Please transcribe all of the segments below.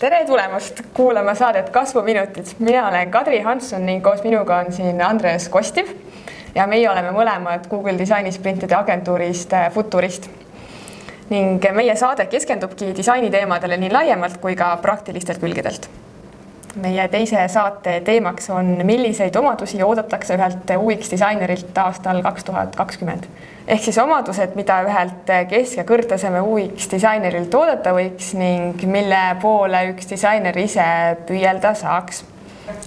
tere tulemast kuulama saadet Kasvuminutid. mina olen Kadri Hanson ning koos minuga on siin Andres Kostiv ja meie oleme mõlemad Google Disaini sprintide agentuurist äh, Futurist. ning meie saade keskendubki disainiteemadele nii laiemalt kui ka praktilistelt külgedelt meie teise saate teemaks on, milliseid omadusi oodatakse ühelt UX disainerilt aastal kaks tuhat kakskümmend. ehk siis omadused, mida ühelt kesk- ja kõrgtaseme UX disainerilt oodata võiks ning mille poole üks disainer ise püüelda saaks.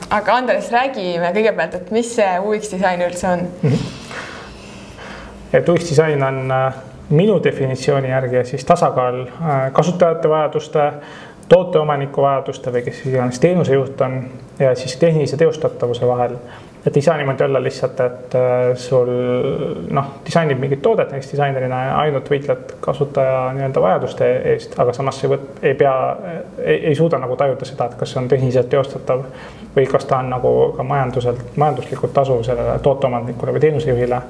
aga Andres, räägime kõigepealt, et mis see UX disain üldse on mm? -hmm. et UX disain on äh, minu definitsiooni järgi siis tasakaal äh, kasutajate vajaduste tooteomaniku vajaduste või kes iganes teenusejuht on ja siis tehnilise teostatavuse vahel. et ei saa niimoodi olla lihtsalt, et äh, sul noh, disainib mingit toodet, näiteks disainerina ainult võitled kasutaja nii-öelda vajaduste eest, aga samas ei ei pea, ei suuda nagu tajuda seda, et kas see on tehniliselt teostatav või kas ta on nagu ka majanduselt, majanduslikult tasuv sellele tooteomanikule või teenusejuhile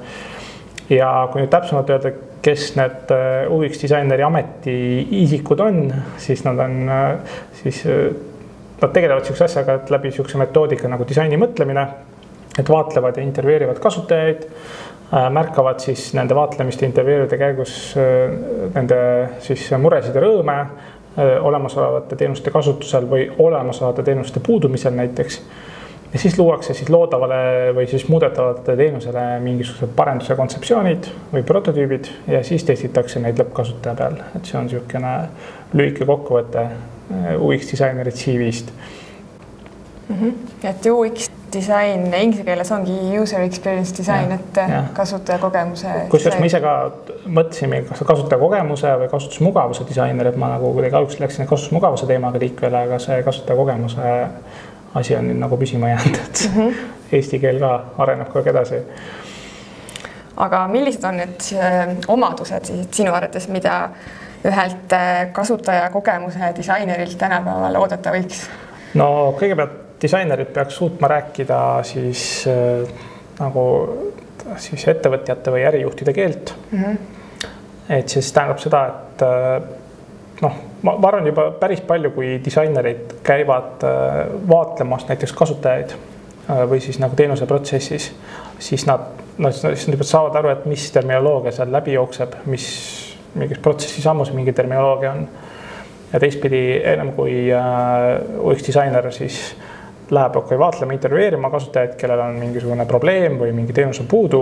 ja kui nüüd täpsemalt öelda, kes need äh, UX disaineri ametiisikud on, siis nad on äh, siis, äh, nad tegelevad sihukese asjaga, et läbi sihukese metoodika nagu disaini mõtlemine, et vaatlevad ja intervjueerivad kasutajaid, märkavad siis nende vaatlemiste intervjueeride käigus nende siis muresid ja rõõme olemasolevate teenuste kasutusel või olemasolevate teenuste puudumisel näiteks ja siis luuakse siis loodavale või siis muudetavale teenusele mingisugused parenduse kontseptsioonid või prototüübid ja siis testitakse neid lõppkasutaja peal, et see on niisugune lühike kokkuvõte äh, UX disaineri CV-st mm. -hmm. et UX disain inglise keeles ongi user experience design, et kasutajakogemuse. kusjuures ma ise ka mõtlesin, kas kasutajakogemuse või kasutusmugavuse disainer, et ma nagu kuidagi alguses läksin kasutusmugavuse teemaga liikvele, aga see kasutajakogemuse asi on nüüd nagu püsima jäänud, et mm -hmm. eesti keel ka areneb kogu aeg edasi. aga millised on need äh, omadused siis sinu arvates, mida ühelt äh, kasutajakogemuse disainerilt tänapäeval oodata võiks? no kõigepealt disainerid peaks suutma rääkida siis äh, nagu siis ettevõtjate või ärijuhtide keelt mm. -hmm. et siis tähendab seda, et äh, noh ma, ma arvan juba päris palju, kui disainerid käivad äh, vaatlemas näiteks kasutajaid äh, või siis nagu teenuseprotsessis, siis nad, noh, siis nad juba saavad aru, et mis terminoloogia seal läbi jookseb, mis mingis protsessi sammus mingi terminoloogia on. ja teistpidi ennem kui äh, UX disainer siis läheb okay, vaatlema, intervjueerima kasutajaid, kellel on mingisugune probleem või mingi teenus on puudu,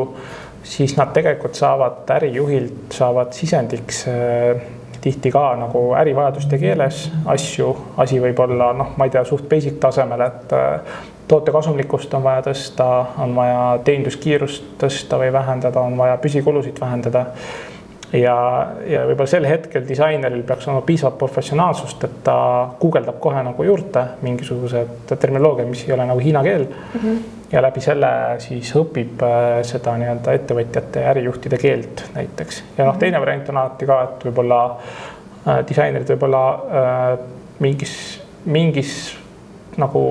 siis nad tegelikult saavad ärijuhilt, saavad sisendiks äh, tihti ka nagu ärivajaduste keeles asju, asi võib olla noh, ma ei tea, suht basic tasemel, et äh, toote kasumlikkust on vaja tõsta, on vaja teeninduskiirust tõsta või vähendada, on vaja püsikulusid vähendada. ja, ja võib-olla sel hetkel disaineril peaks olema piisavalt professionaalsust, et ta guugeldab kohe nagu juurde mingisugused terminoloogiad, mis ei ole nagu hiina keel mm. -hmm ja läbi selle siis õpib äh, seda nii-öelda ettevõtjate ja ärijuhtide keelt näiteks. ja noh, teine variant on alati ka, et võib-olla äh, disainerid võib-olla äh, mingis, mingis nagu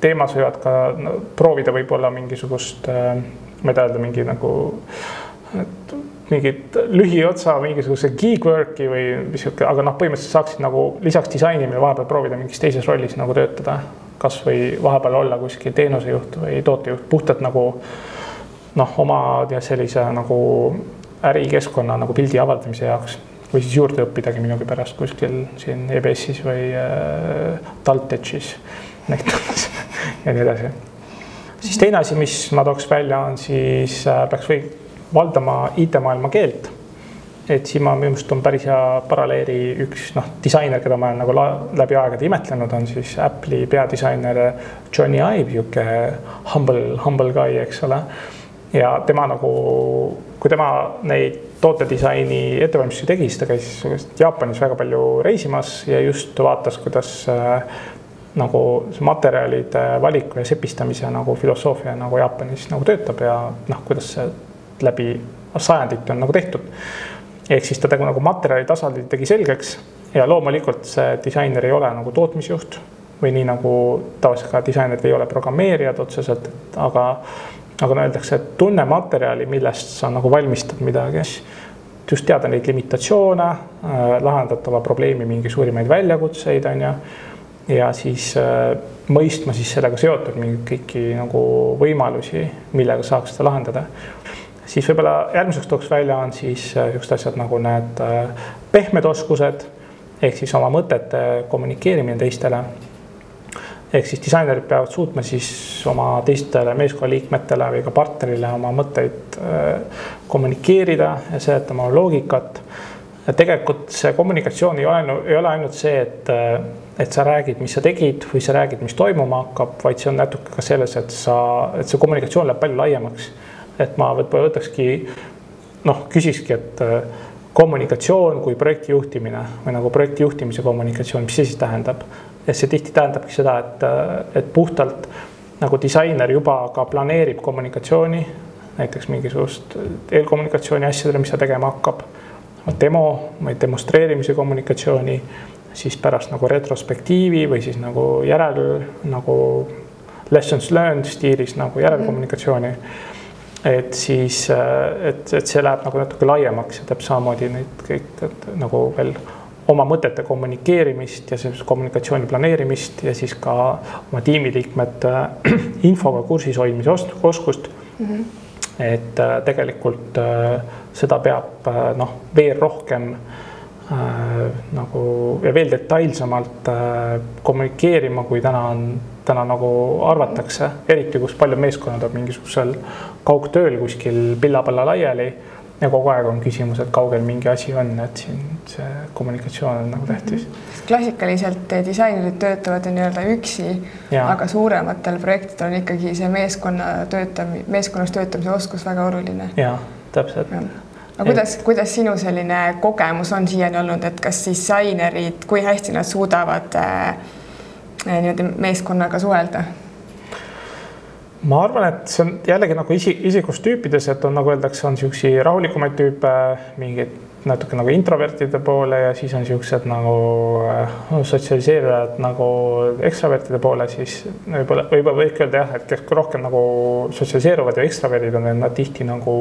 teemas võivad ka no, proovida võib-olla mingisugust äh,, ma ei tea öelda, mingi nagu mingit lühiotsa mingisuguse gig work'i või sihuke, aga noh, põhimõtteliselt saaksid nagu lisaks disainimine vahepeal proovida mingis teises rollis nagu töötada kasvõi vahepeal olla kuskil teenusejuht või tootejuht puhtalt nagu noh, oma sellise nagu ärikeskkonna nagu pildi avaldamise jaoks või siis juurde õppidagi minugi pärast kuskil siin EBS-is või äh, TalTechis näiteks ja nii edasi. siis teine asi, mis ma tooks välja, on siis äh, peaks või valdama IT-maailma keelt et siin ma minu meelest on päris hea paralleeli üks noh, disainer, keda ma olen nagu läbi aegade imetlenud, on siis Apple'i peadisainer Johnny Ive, sihuke humble, humble guy, eks ole. ja tema nagu, kui tema neid tootedisaini ettevalmistusi tegi, siis ta käis Jaapanis väga palju reisimas ja just vaatas, kuidas äh, nagu see materjalide valiku ja sepistamise nagu filosoofia nagu Jaapanis nagu töötab ja noh, kuidas see läbi sajandite on nagu tehtud ehk siis ta tegu nagu materjali tasandil tegi selgeks ja loomulikult see disainer ei ole nagu tootmisjuht või nii nagu tavaliselt ka disainerid ei ole programmeerijad otseselt, aga nagu öeldakse, et tunne materjali, millest sa nagu valmistad midagi. just teada neid limitatsioone, äh, lahendatava probleemi mingi suurimaid väljakutseid, on ju. ja siis äh, mõistma siis sellega seotud mingeid kõiki nagu võimalusi, millega saaks seda lahendada. Siis võib-olla järgmiseks tooks välja on siis niisugused asjad nagu need pehmed oskused ehk siis oma mõtete kommunikeerimine teistele ehk siis disainerid peavad suutma siis oma teistele meeskonnaliikmetele või ka partnerile oma mõtteid äh, kommunikeerida ja seletama loogikat. tegelikult see kommunikatsioon ei ole, ei ole ainult see, et, äh, et sa räägid, mis sa tegid või sa räägid, mis toimuma hakkab, vaid see on natuke ka selles, et sa, et see kommunikatsioon läheb palju laiemaks. Et ma võib-olla võtakski noh, küsikski, et äh, kommunikatsioon kui projekti juhtimine või nagu projekti juhtimise kommunikatsioon, mis see siis tähendab? ja see tihti tähendabki seda, et, et puhtalt nagu disainer juba ka planeerib kommunikatsiooni, näiteks mingisugust eelkommunikatsiooni asjadele, mis ta tegema hakkab, demo või demonstreerimise kommunikatsiooni, siis pärast nagu retrospektiivi või siis nagu järel nagu lessons learned stiilis nagu järelkommunikatsiooni et siis, et, et see läheb nagu natuke laiemaks ja täpselt samamoodi neid kõik et, nagu veel oma mõtete kommunikeerimist ja sellist kommunikatsiooni planeerimist ja siis ka oma tiimiliikmete infoga kursis hoidmise oskust mm. -hmm. et äh, tegelikult äh, seda peab äh, noh, veel rohkem äh, nagu ja veel detailsemalt äh, kommunikeerima, kui täna on, täna nagu arvatakse, eriti kus paljud meeskonnad on mingisugusel kaugtööl kuskil pilla-palla laiali ja kogu aeg on küsimus, et kaugel mingi asi on, et siin see kommunikatsioon on nagu tähtis. klassikaliselt disainerid töötavad nii-öelda üksi, aga suurematel projektidel on ikkagi see meeskonna töötamine, meeskonnas töötamise oskus väga oluline. ja täpselt. Aga kuidas, kuidas sinu selline kogemus on siiani olnud, et kas disainerid, kui hästi nad suudavad äh, niimoodi meeskonnaga suhelda? ma arvan, et see on jällegi nagu isi, isikustüüpides, et on nagu öeldakse, on niisuguseid rahulikumaid tüüpe, mingeid natuke nagu introvertide poole ja siis on niisugused nagu äh, sotsialiseerujad nagu ekstravertide poole, siis võib-olla, võib-olla võiks öelda jah, et kes rohkem nagu sotsialiseeruvad ja ekstraverdid on, et nad tihti nagu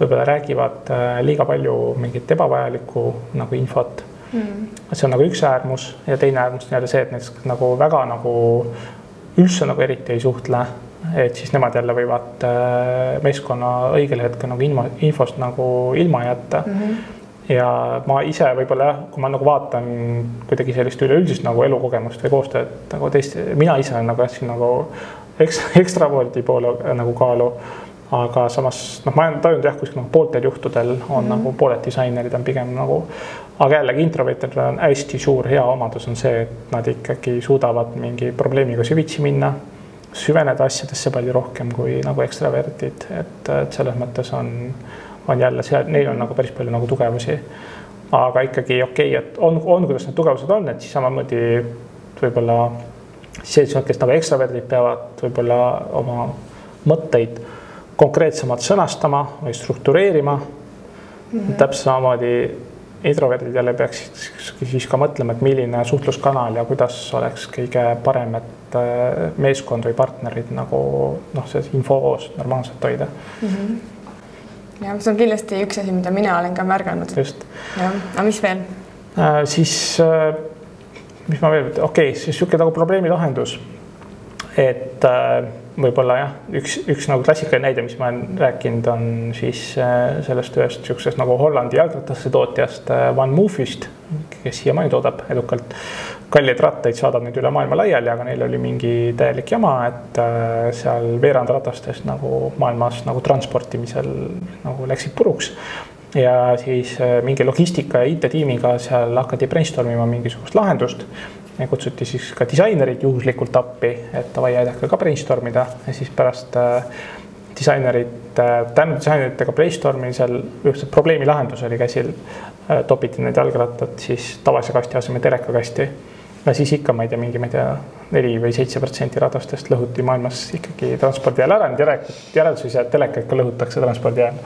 võib-olla räägivad äh, liiga palju mingit ebavajalikku nagu infot mm.. see on nagu üks äärmus ja teine äärmus nii-öelda see, et näiteks nagu väga nagu üldse nagu eriti ei suhtle et siis nemad jälle võivad äh, meeskonna õigel hetkel nagu ilma, infost nagu ilma jätta mm. -hmm ja ma ise võib-olla jah, kui ma nagu vaatan kuidagi sellist üleüldist nagu elukogemust või koostööd nagu teiste, mina ise nagu jätsin nagu ekstra, ekstravordi poole nagu kaalu. Aga samas noh, ma olen tajunud jah, kuskil nagu pooltel juhtudel on mm -hmm. nagu pooled disainerid on pigem nagu, aga jällegi introvertidel on hästi suur hea omadus on see, et nad ikkagi suudavad mingi probleemiga süvitsi minna süveneda asjadesse palju rohkem kui nagu ekstravertid, et, et selles mõttes on, on jälle seal, neil on nagu päris palju nagu tugevusi. aga ikkagi okei okay,, et on, on, kuidas need tugevused on, et siis samamoodi võib-olla sellised, kes nagu ekstraverdid peavad võib-olla oma mõtteid konkreetsemalt sõnastama või struktureerima mm. -hmm. täpselt samamoodi introverdid jälle peaksid siis ka mõtlema, et milline suhtluskanal ja kuidas oleks kõige parem, et äh, meeskond või partnerid nagu noh, selles infovoos normaalselt hoida mm. -hmm. ja see on kindlasti üks asi, mida mina olen ka märganud. just. jah, aga mis veel äh,? siis äh, mis ma veel, okei okay,, siis niisugune nagu probleemi lahendus. et äh, võib-olla jah, üks, üks nagu klassikaline näide, mis ma olen rääkinud, on siis äh, sellest ühest niisugusest nagu Hollandi jalgrattaste tootjast äh, Van Moofist, kes siiamaani toodab edukalt kalleid rattaid, saadab neid üle maailma laiali, aga neil oli mingi täielik jama, et äh, seal veerand ratastest nagu maailmas nagu transportimisel nagu läksid puruks. Ja siis mingi logistika ja IT-tiimiga seal hakati brainstorm ima mingisugust lahendust kutsuti siis ka disainerid juhuslikult appi, et davai, aidake ka brainstorm ida ja siis pärast äh, disainerid äh,, tänu disaineritega brainstorm imisel probleemi lahendus oli käsil äh,. topiti need jalgrattad siis tavalise kasti asemel telekakasti. ja siis ikka, ma ei tea, mingi, ma ei tea, neli või seitse protsenti radastest lõhuti maailmas ikkagi transpordi ajal ära, nüüd järelikult järeldus ise, et teleka ikka lõhutakse transpordi ajal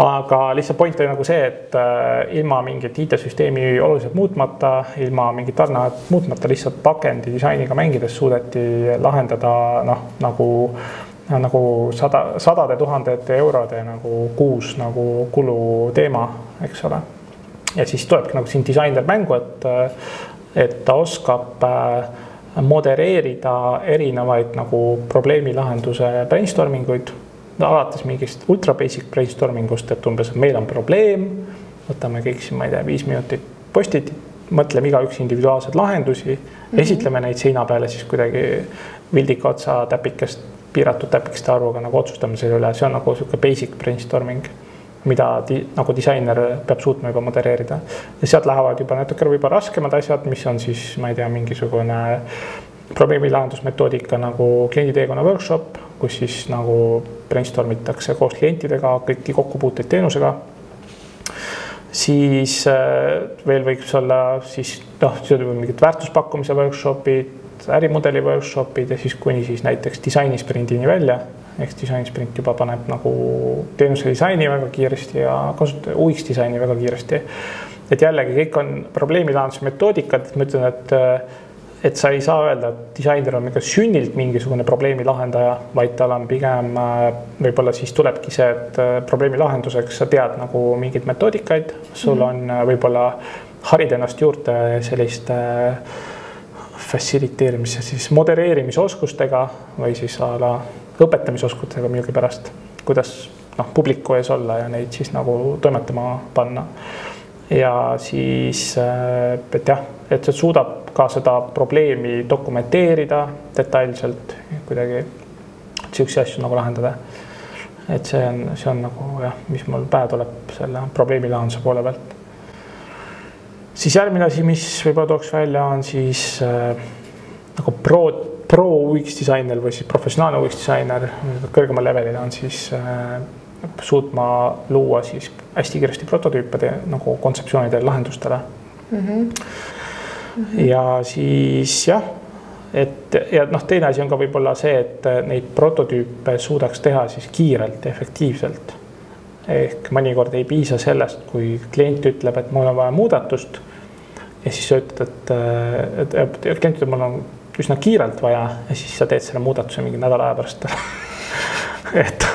aga lihtsalt point oli nagu see, et äh, ilma mingit IT-süsteemi oluliselt muutmata, ilma mingit tarneahet muutmata, lihtsalt pakendi disainiga mängides suudeti lahendada noh, nagu nagu sada, sadade tuhandete eurode nagu kuus nagu kulu teema, eks ole. ja siis tulebki nagu siin disainer mängu, et, et ta oskab äh, modereerida erinevaid nagu probleemi lahenduse brainstorming uid no alates mingist ultra basic brainstorming ust, et umbes, et meil on probleem, võtame kõik siin, ma ei tea, viis minutit postit, mõtleme igaüks individuaalseid lahendusi mm, -hmm. esitleme neid seina peale siis kuidagi vildika otsa täpikest, piiratud täpikeste arvuga nagu otsustame selle üle, see on nagu sihuke basic brainstorming mida di, nagu disainer peab suutma juba modereerida. ja sealt lähevad juba natukene võib-olla raskemad asjad, mis on siis, ma ei tea, mingisugune probleemi lahendusmetoodika nagu klienditeekonna workshop, kus siis nagu brainstorm itakse koos klientidega kõiki kokkupuuteid teenusega. siis äh, veel võiks olla siis noh, mingid väärtuspakkumise workshop'id, ärimudeli workshop'id ja siis kuni siis näiteks disainisprindini välja ehk disainisprint juba paneb nagu teenuse disaini väga kiiresti ja kasutaja UX disaini väga kiiresti. et jällegi kõik on probleemi lahenduse metoodikad, ma ütlen, et et sa ei saa öelda, et disainer on nagu sünnilt mingisugune probleemi lahendaja, vaid tal on pigem võib-olla siis tulebki see, et probleemi lahenduseks sa tead nagu mingeid metoodikaid, sul on võib-olla harid ennast juurde selliste fassiliteerimise, siis modereerimisoskustega või siis a la õpetamisoskustega millegipärast, kuidas noh, publiku ees olla ja neid siis nagu toimetama panna. Ja siis, et jah, et see suudab ka seda probleemi dokumenteerida detailselt kuidagi, siukseid asju nagu lahendada. et see on, see on nagu jah, mis mul pähe tuleb selle probleemi lahenduse poole pealt. siis järgmine asi, mis võib-olla tooks välja, on siis äh, nagu pro pro UX disainer või siis professionaalne UX disainer kõrgemal levelil on siis äh, suutma luua siis hästi kiiresti prototüüpe nagu kontseptsioonidele, lahendustele mm. -hmm. ja siis jah, et ja noh, teine asi on ka võib-olla see, et neid prototüüpe suudaks teha siis kiirelt ja efektiivselt. ehk mõnikord ei piisa sellest, kui klient ütleb, et mul on vaja muudatust. ja siis sa ütled, et, et, et klient ütleb, mul on üsna kiirelt vaja ja siis sa teed selle muudatuse mingi nädala aja pärast et,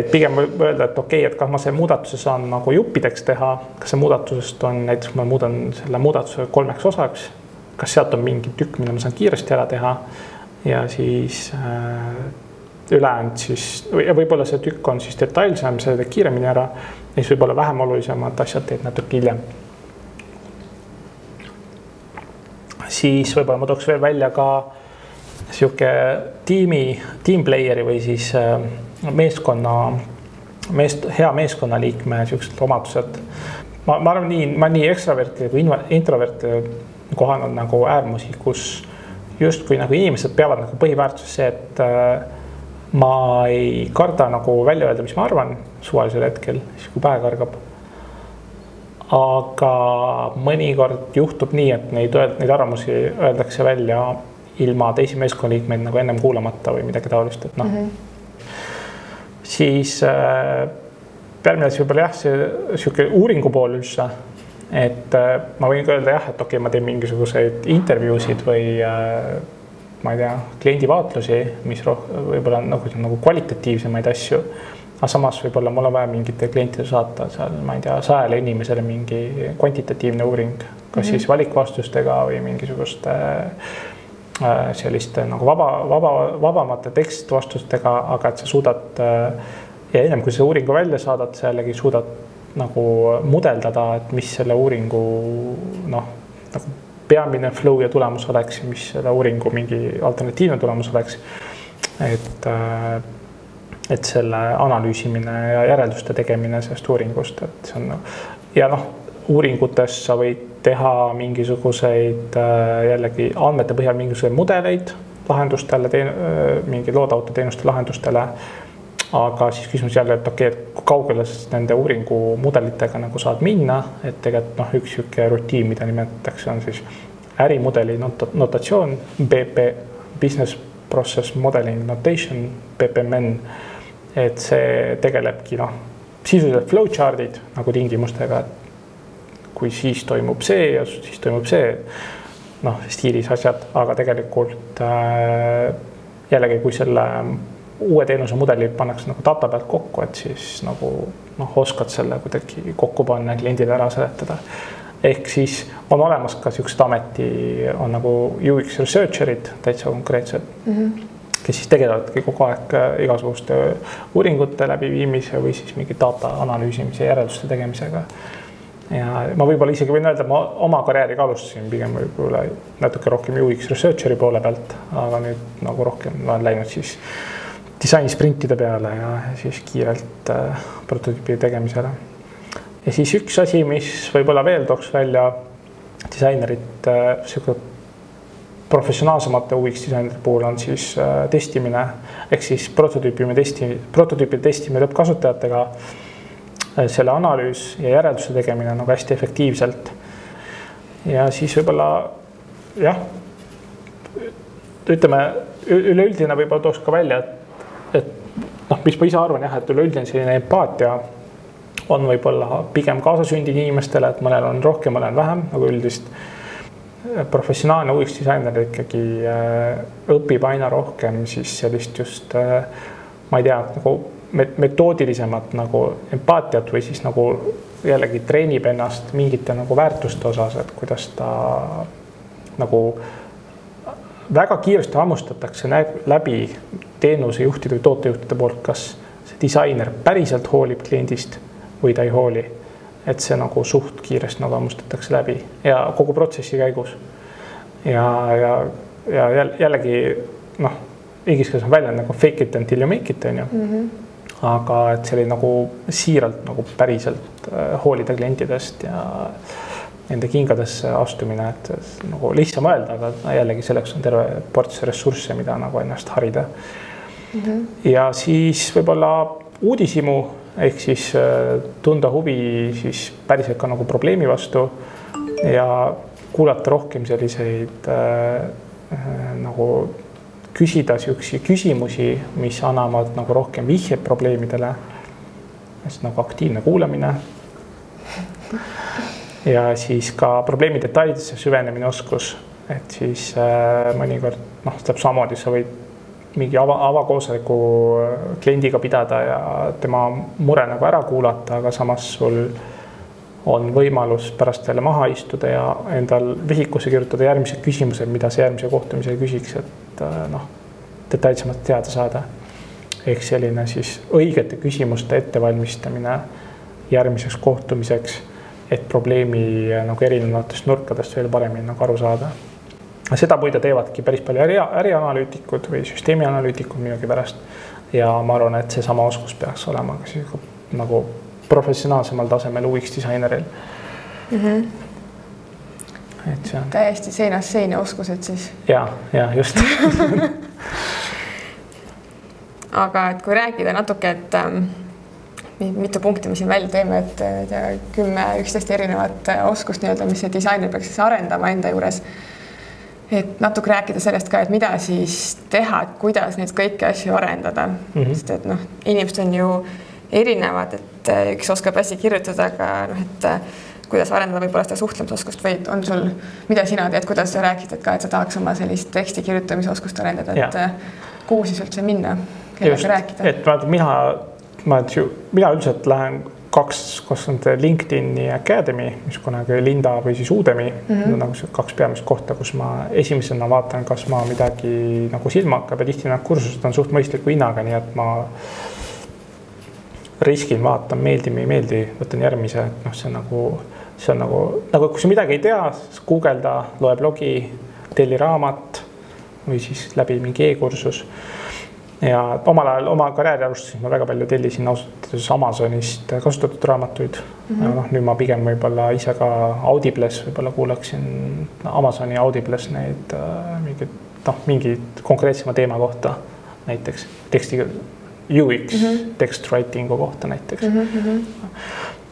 et pigem võib öelda, et okei okay,, et kas ma selle muudatuse saan nagu juppideks teha, kas see muudatusest on näiteks, ma muudan selle muudatuse kolmeks osaks. kas sealt on mingi tükk, mille ma saan kiiresti ära teha ja siis äh, ülejäänud siis võib-olla see tükk on siis detailsem, see teed kiiremini ära. ja siis võib-olla vähem olulisemad asjad teed natuke hiljem siis võib-olla ma tooks veel välja ka sihuke tiimi, team player'i või siis äh, meeskonna, meest, hea meeskonnaliikme siuksed omadused. ma, ma arvan nii, ma nii ekstraverti kui introverti kohanud nagu äärmusi, kus justkui nagu inimesed peavad nagu põhiväärtus see, et äh, ma ei karda nagu välja öelda, mis ma arvan suvalisel hetkel, siis kui pähe kargab. Aga mõnikord juhtub nii, et neid, neid arvamusi öeldakse välja ilma teisi meeskonnaliikmeid nagu ennem kuulamata või midagi taolist, et noh. Mm -hmm.. Siis äh, järgmine asi võib-olla jah, see sihuke uuringu pool üldse. et äh, ma võin ka öelda jah, et okei okay,, ma teen mingisuguseid intervjuusid või äh, ma ei tea, kliendivaatlusi, mis võib-olla nagu, nagu kvalitatiivsemaid asju aga samas võib-olla mul on vaja mingitele klientidele saata seal, ma ei tea, sajale inimesele mingi kvantitatiivne uuring, kas mm -hmm. siis valikvastustega või mingisuguste äh, selliste nagu vaba, vaba, vabamate tekstvastustega, aga et sa suudad äh, ja ennem kui sa uuringu välja saadad, sa jällegi suudad nagu mudeldada, et mis selle uuringu noh, nagu peamine flow ja tulemus oleks, mis selle uuringu mingi alternatiivne tulemus oleks. et äh, et selle analüüsimine ja järelduste tegemine sellest uuringust, et see on ja noh, uuringutes sa võid teha mingisuguseid äh, jällegi andmete põhjal mingisuguseid mudeleid lahendustele, äh, mingi loodavate teenuste lahendustele. aga siis küsimus jälle, et okei okay,, et kui kaugele sa nende uuringumudelitega nagu saad minna, et tegelikult noh, üks sihuke rutiin, mida nimetatakse, on siis ärimudeli not notatsioon, BP, business process modeling notation, BPMN et see tegelebki noh, sisuliselt flowchart'id nagu tingimustega, et kui siis toimub see ja siis toimub see, noh, stiilis asjad, aga tegelikult äh, jällegi, kui selle uue teenusemudeli pannakse nagu data pealt kokku, et siis nagu noh, oskad selle kuidagi kokku panna ja kliendile ära seletada. ehk siis on olemas ka siuksed ameti, on nagu UX researcher'id täitsa konkreetsed mm. -hmm kes siis tegelevadki kogu aeg äh, igasuguste uuringute läbiviimise või siis mingi data analüüsimise, järelduste tegemisega. Ja ma võib-olla isegi võin öelda, ma oma karjääri ka alustasin pigem võib-olla natuke rohkem UX researcher'i poole pealt, aga nüüd nagu rohkem olen läinud siis disainisprintide peale ja siis kiirelt äh, prototüübi tegemisele. ja siis üks asi, mis võib-olla veel tooks välja disainerit äh, sihuke professionaalsemate UX disainerite puhul on siis äh, testimine ehk siis prototüüpime testi, prototüüpide testimine lõppkasutajatega. Selle analüüs ja järelduse tegemine nagu hästi efektiivselt. ja siis võib-olla jah, ütleme üleüldine võib-olla tooks ka välja, et et noh, mis ma ise arvan jah, et üleüldine selline empaatia on võib-olla pigem kaasasündinud inimestele, et mõnel on rohkem, mõnel vähem nagu üldist. professionaalne UX disainer ikkagi äh, õpib aina rohkem siis sellist just äh, ma ei tea, nagu metoodilisemat nagu empaatiat või siis nagu jällegi treenib ennast mingite nagu väärtuste osas, et kuidas ta nagu väga kiiresti hammustatakse läbi teenusejuhtide või tootejuhtide poolt, kas see disainer päriselt hoolib kliendist või ta ei hooli. et see nagu suht kiiresti nagu hammustatakse läbi ja kogu protsessi käigus. ja, ja, ja jällegi noh, inglise keeles on väljend nagu fake it until you make it on ju mm. -hmm. Aga et see oli nagu siiralt nagu päriselt äh, hoolida klientidest ja nende kingadesse astumine, et nagu lihtsam öelda, aga jällegi selleks on terve ports ressursse, mida nagu ennast harida mm. -hmm. ja siis võib-olla uudishimu ehk siis äh, tunda huvi siis päriselt ka nagu probleemi vastu ja kuulata rohkem selliseid äh, äh, nagu küsida siukseid küsimusi, mis annavad nagu rohkem vihjeid probleemidele. sest nagu aktiivne kuulamine. ja siis ka probleemi detailidesse süvenemine, oskus, et siis äh, mõnikord noh, täpselt samamoodi sa võid mingi ava, avakoosoleku kliendiga pidada ja tema mure nagu ära kuulata, aga samas sul on võimalus pärast jälle maha istuda ja endal vihikusse kirjutada järgmised küsimused, mida sa järgmise kohtumisel küsiks, et äh, noh, detailsemalt teada saada. ehk selline siis õigete küsimuste ettevalmistamine järgmiseks kohtumiseks, et probleemi äh, nagu erinevatest nurkadest veel paremini nagu aru saada seda muide teevadki päris palju äri, ärianalüütikud või süsteemianalüütikud millegipärast. ja ma arvan, et seesama oskus peaks olema ka siis nagu professionaalsemal tasemel UX disaineril mm. -hmm. Et see on. täiesti seinast seina oskused siis. ja, ja just aga et kui rääkida natuke, et ähm, mitu punkti me siin välja teeme, et tea kümme, üksteist erinevat äh, oskust nii-öelda, mis see disainer peaks siis arendama enda juures et natuke rääkida sellest ka, et mida siis teha, et kuidas neid kõiki asju arendada mm, -hmm. sest et noh, inimesed on ju erinevad, et äh, üks oskab hästi kirjutada, aga noh, et äh, kuidas arendada võib-olla seda suhtlemisoskust või on sul, mida sina teed, kuidas sa rääkisid ka, et sa tahaks oma sellist teksti kirjutamise oskust arendada, et ja. Äh, kuhu siis üldse minna, kellega rääkida? et vaata, mina, ma, mina üldiselt lähen kaks, kas on see LinkedIni Academy, mis kunagi Linda või siis Udemy mm, -hmm. nagu see kaks peamist kohta, kus ma esimesena vaatan, kas ma midagi nagu silma hakkab ja tihti need kursused on suht mõistliku hinnaga, nii et ma riskin, vaatan, meeldib, ei meeldi, võtan järgmise, et noh, see on nagu, see on nagu, nagu kui sa midagi ei tea, siis guugelda, loe blogi, telli raamat või siis läbi mingi e-kursus ja omal ajal oma karjääri alustasin ma väga palju tellisin ausalt öeldes Amazonist kasutatud raamatuid mm. -hmm. noh, nüüd ma pigem võib-olla ise ka Audibles võib-olla kuulaksin Amazoni Audibles neid äh, mingeid noh, mingi konkreetsema teema kohta näiteks teksti UX mm -hmm. text writing'u kohta näiteks mm. -hmm.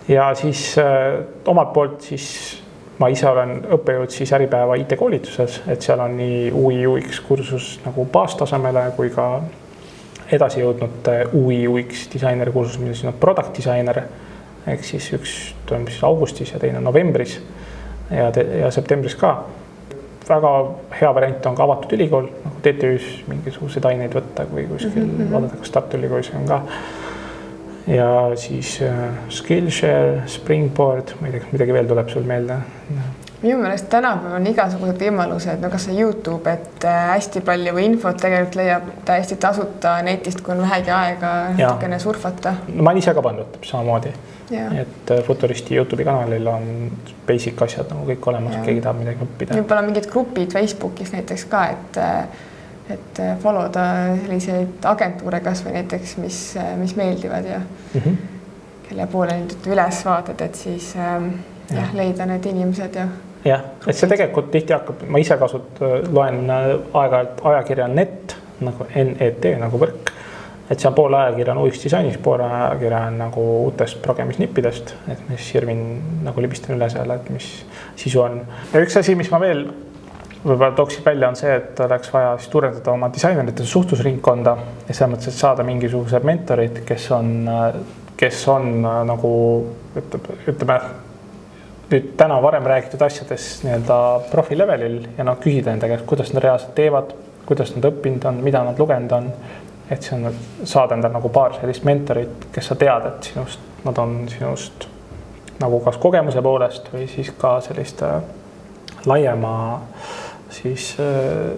Ja siis äh, omalt poolt siis ma ise olen õppejõud siis Äripäeva IT-koolituses, et seal on nii UI UX kursus nagu baastasemele kui ka edasi jõudnud UI UX disaineri kursus, milles on product disainer ehk siis üks toimub siis augustis ja teine novembris ja, ja septembris ka. väga hea variant on ka avatud ülikool, nagu TTÜ-s mingisuguseid aineid võtta, kui kuskil mm -hmm. vaadata, kas Tartu Ülikoolis on ka. Ja siis äh, Skillshare, Springboard, ma ei tea, kas midagi veel tuleb sul meelde? minu meelest tänapäeval on igasugused võimalused, no kasvõi Youtube, et äh, hästi palju infot tegelikult leiab täiesti tasuta netist, kui on vähegi aega natukene surfata. no ma olen ise ka pannud samamoodi et äh, Futuristi Youtube'i kanalil on basic asjad nagu kõik olemas, keegi tahab midagi õppida. võib-olla mingid grupid Facebookis näiteks ka, et et äh, follow da selliseid agentuure kasvõi näiteks, mis, mis meeldivad ja mm -hmm. kelle poole nüüd üles vaatad, et siis ähm, ja. jah, leida need inimesed ja. jah, et see tegelikult tihti hakkab, ma ise kasut-, loen aeg-ajalt ajakirja Net nagu NET nagu võrk et on pool ajakirja on UX-disainis, pool ajakirja on nagu uutest progemisnippidest, et mis Irvin nagu libistan üle seal, et mis sisu on. ja üks asi, mis ma veel võib-olla tooksin välja, on see, et oleks vaja siis suurendada oma disainerite suhtlusringkonda ja selles mõttes, et saada mingisugused mentorid, kes on, kes on nagu ütleme, nüüd täna varem räägitud asjadest nii-öelda profi levelil ja noh, küsida enda käest, kuidas nad reaalselt teevad, kuidas nad õppinud on, mida nad lugenud on. Et see on, saada endale nagu paar sellist mentorit, kes sa tead, et sinust, nad on sinust nagu kas kogemuse poolest või siis ka selliste laiema siis äh,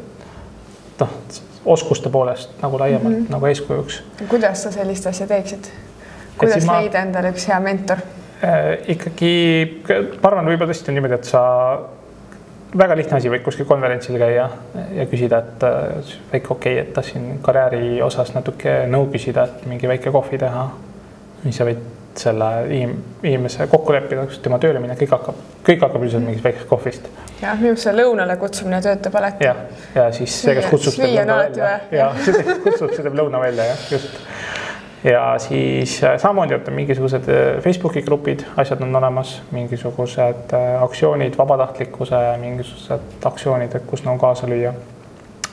noh, oskuste poolest nagu laiemalt mm -hmm. nagu eeskujuks. kuidas sa sellist asja teeksid? kuidas ma, leida endale üks hea mentor äh,? ikkagi, ma arvan, võib-olla tõesti on niimoodi, et sa väga lihtne asi, võid kuskil konverentsil käia ja küsida, et äh, väike okei okay,, et tahtsin karjääri osas natuke nõu küsida, et mingi väike kohvi teha. siis sa võid selle inimese kokku leppida, kus tema tööle minna, kõik hakkab, kõik hakkab üldiselt mingist väiksest kohvist. Jah, minu see lõunale kutsumine töötab alati. jah, ja siis see, kes kutsub, teeb lõuna välja. ja see, kes kutsub, see teeb lõuna välja, jah, just ja siis äh, samamoodi on mingisugused äh, Facebooki grupid, asjad on olemas, mingisugused äh, aktsioonid, vabatahtlikkuse mingisugused aktsioonid, et kus nagu kaasa lüüa.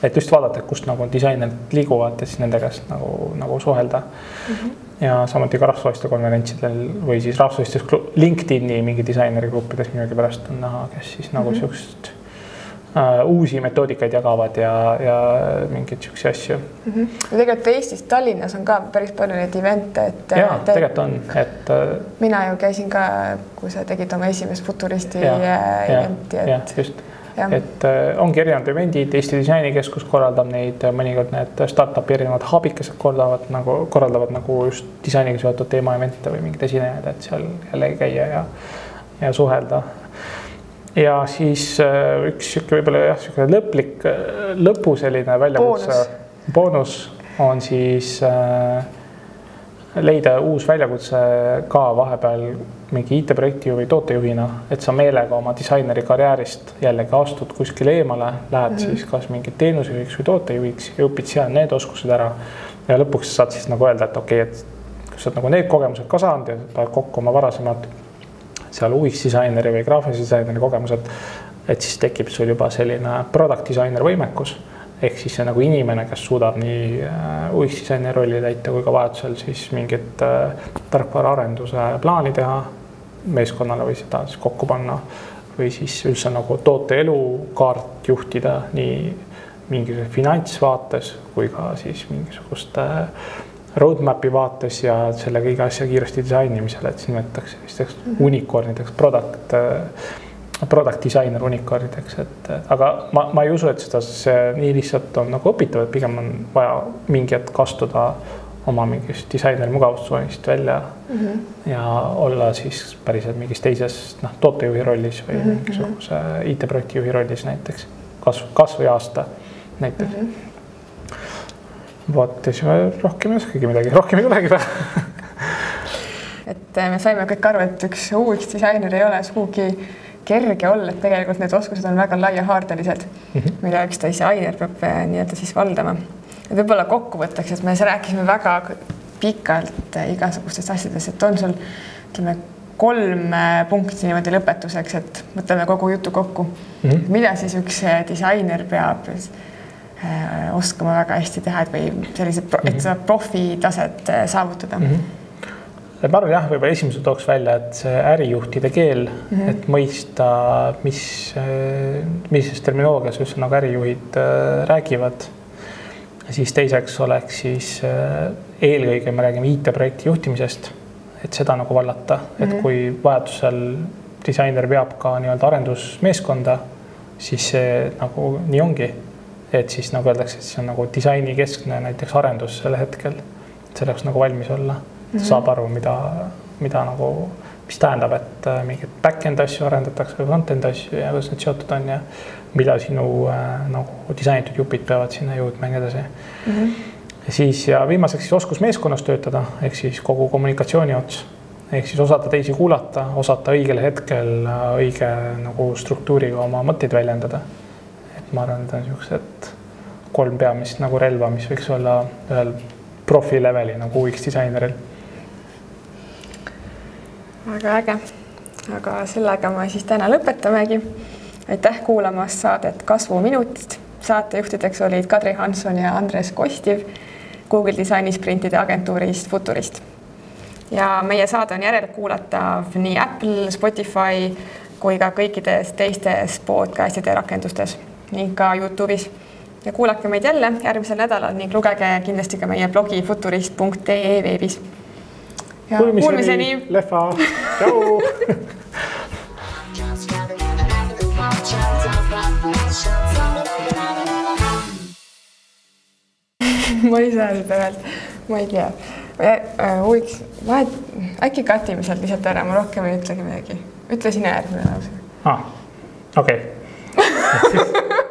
et just vaadata, et kust nagu disainerid liiguvad ja siis nende käest nagu, nagu suhelda mm. -hmm. Ja samuti ka rahvusvahelistel konverentsidel või siis rahvusvahelistes LinkedIn'i mingi disainerigrupides millegipärast on näha, kes siis nagu mm -hmm. siukest äh, uusi metoodikaid jagavad ja, ja mingeid siukseid asju mm. -hmm. ja tegelikult Eestis, Tallinnas on ka päris palju neid event'e, et. ja te... tegelikult on, et. Äh, mina ju käisin ka, kui sa tegid oma esimest Futuristi ja, äh, event'i, et. just. Et äh, ongi erinevad event'id, Eesti Disainikeskus korraldab neid, mõnikord need startup'i erinevad hub'ikesed korraldavad nagu, korraldavad nagu just disainiga seotud teema event'e või mingeid esinejaid, et seal jällegi käia ja, ja suhelda. Ja siis äh, üks sihuke võib-olla jah, sihuke lõplik, äh, lõpu selline väljakutse, boonus on siis äh, leida uus väljakutse ka vahepeal mingi IT-projekti või tootejuhina, et sa meelega oma disaineri karjäärist jällegi astud kuskile eemale, lähed mm -hmm. siis kas mingi teenusejuhiks või tootejuhiks ja õpid seal need oskused ära. ja lõpuks saad siis nagu öelda, et okei okay,, et kui sa oled nagu need kogemused ka saanud ja paned kokku oma varasemad seal UX disaineri või graafilise disaineri kogemused, et siis tekib sul juba selline product disainer võimekus ehk siis see nagu inimene, kes suudab nii äh, disaineri rolli täita kui ka vajadusel siis mingit äh, tarkvaraarenduse plaani teha meeskonnale või seda siis kokku panna või siis üldse nagu toote elukaart juhtida nii mingisuguse finantsvaates kui ka siis mingisuguste äh, roadmap'i vaates ja selle kõige asja kiiresti disainimisel, et siis nimetatakse sellisteks mm -hmm. unicornideks, product, product disainer unicornideks, et aga ma, ma ei usu, et seda see nii lihtsalt on nagu õpitav, et pigem on vaja mingi hetk astuda oma mingist disaineri mugavustsoonist välja mm -hmm. ja olla siis päriselt mingis teises noh, tootejuhi rollis või mm -hmm. mingisuguse IT-projekti juhi rollis näiteks kasv, kasvõi aasta näiteks mm. -hmm vot ja siis rohkem ei oskagi midagi, rohkem ei tulegi või et äh, me saime kõik aru, et üks UX disainer ei ole sugugi kerge olla, et tegelikult need oskused on väga laiahaardelised mm, -hmm. mida üks disainer peab äh, nii-öelda siis valdama. võib-olla kokkuvõtteks, et me rääkisime väga pikalt äh, igasugustest asjadest, et on sul ütleme kolm punkti niimoodi lõpetuseks, et mõtleme kogu jutu kokku mm. -hmm. mida siis üks disainer peab oskama väga hästi teha, et või sellised, et seda profitaset saavutada mm. -hmm. Et ma arvan jah, võib-olla esimesena tooks välja, et see ärijuhtide keel mm, -hmm. et mõista, mis, millises terminoloogias just nagu ärijuhid äh, räägivad. siis teiseks oleks siis äh, eelkõige me räägime IT-projekti juhtimisest, et seda nagu vallata mm, -hmm. et mhm. kui vajadusel disainer veab ka nii-öelda arendusmeeskonda, siis see nagu nii ongi. et siis nagu öeldakse, et see on nagu disainikeskne näiteks arendus sel hetkel, selleks nagu valmis olla mm -hmm. saab aru, mida, mida nagu, mis tähendab, et äh, mingeid back-end asju arendatakse või front-end asju ja kuidas need seotud on ja mida sinu äh, nagu disainitud jupid peavad sinna jõudma ja nii edasi mm. -hmm. siis ja viimaseks siis oskus meeskonnas töötada ehk siis kogu kommunikatsiooni ots ehk siis osata teisi kuulata, osata õigel hetkel äh, õige nagu struktuuriga oma mõtteid väljendada. et ma arvan, et on niisugused kolm peamist nagu relva, mis võiks olla ühel profileveli nagu UX disaineril väga äge. aga sellega me siis täna lõpetamegi. aitäh kuulamast saadet Kasvuminutid. saatejuhtideks olid Kadri Hanson ja Andres Kostiv Google Disaini sprintide agentuurist Futurist. ja meie saade on järelkuulatav nii Apple, Spotify kui ka kõikides teistes podcast'ide rakendustes ning ka Youtube'is. ja kuulake meid jälle järgmisel nädalal ning lugege kindlasti ka meie blogi futurist.ee veebis kuulmiseni, lehva, tšau ma ei saa seda öelda, ma ei tea. võiks, vahet, äkki katime sealt lihtsalt ära, ma rohkem ei ütlegi midagi. ütle sina järgmine lause. aa, okei